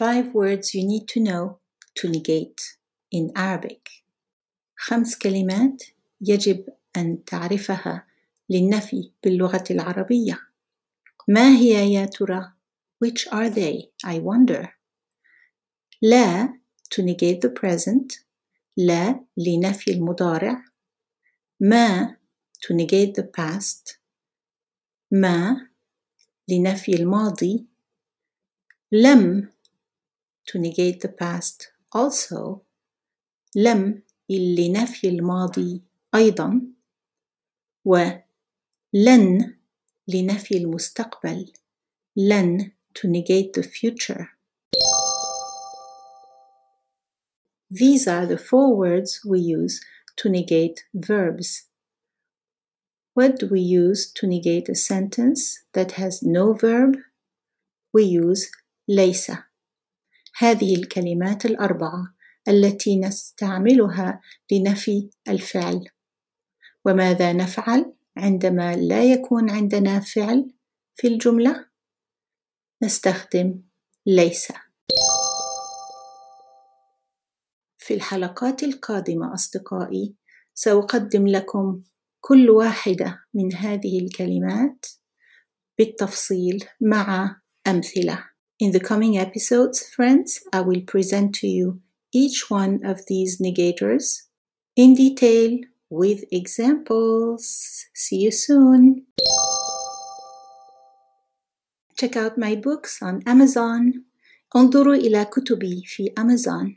Five words you need to know to negate in Arabic. خمس كلمات يجب أن تعرفها للنفي باللغة العربية. ما هي يا ترى؟ Which are they? I wonder. لا to negate the present. لا لنفي المضارع. ما to negate the past. ما لنفي الماضي. لم to negate the past also لم لنفي الماضي أيضا ولن لنفي المستقبل لن to negate the future These are the four words we use to negate verbs. What do we use to negate a sentence that has no verb? We use ليس. هذه الكلمات الأربعة التي نستعملها لنفي الفعل. وماذا نفعل عندما لا يكون عندنا فعل في الجملة؟ نستخدم ليس. في الحلقات القادمة أصدقائي سأقدم لكم كل واحدة من هذه الكلمات بالتفصيل مع أمثلة. In the coming episodes, friends, I will present to you each one of these negators in detail with examples. See you soon. Check out my books on Amazon. انظروا إلى كتبي في أمازون.